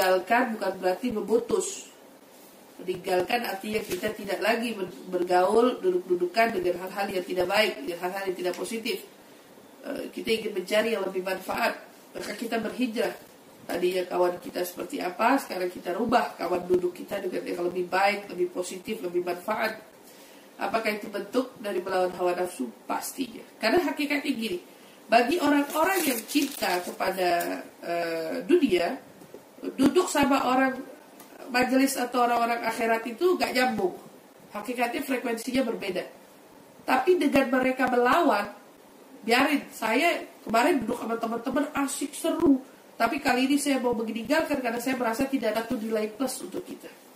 meninggalkan bukan berarti memutus. Meninggalkan artinya kita tidak lagi bergaul, duduk-dudukan dengan hal-hal yang tidak baik, dengan hal-hal yang tidak positif. Eh, kita ingin mencari yang lebih manfaat, maka kita berhijrah. Tadinya kawan kita seperti apa, sekarang kita rubah kawan duduk kita dengan yang lebih baik, lebih positif, lebih manfaat. Apakah itu bentuk dari melawan hawa nafsu? Pastinya. Karena hakikatnya gini, bagi orang-orang yang cinta kepada uh, dunia, duduk sama orang majelis atau orang-orang akhirat itu gak nyambung. Hakikatnya frekuensinya berbeda. Tapi dengan mereka melawan, biarin saya kemarin duduk sama teman-teman asik seru. Tapi kali ini saya mau meninggalkan karena saya merasa tidak ada nilai plus untuk kita.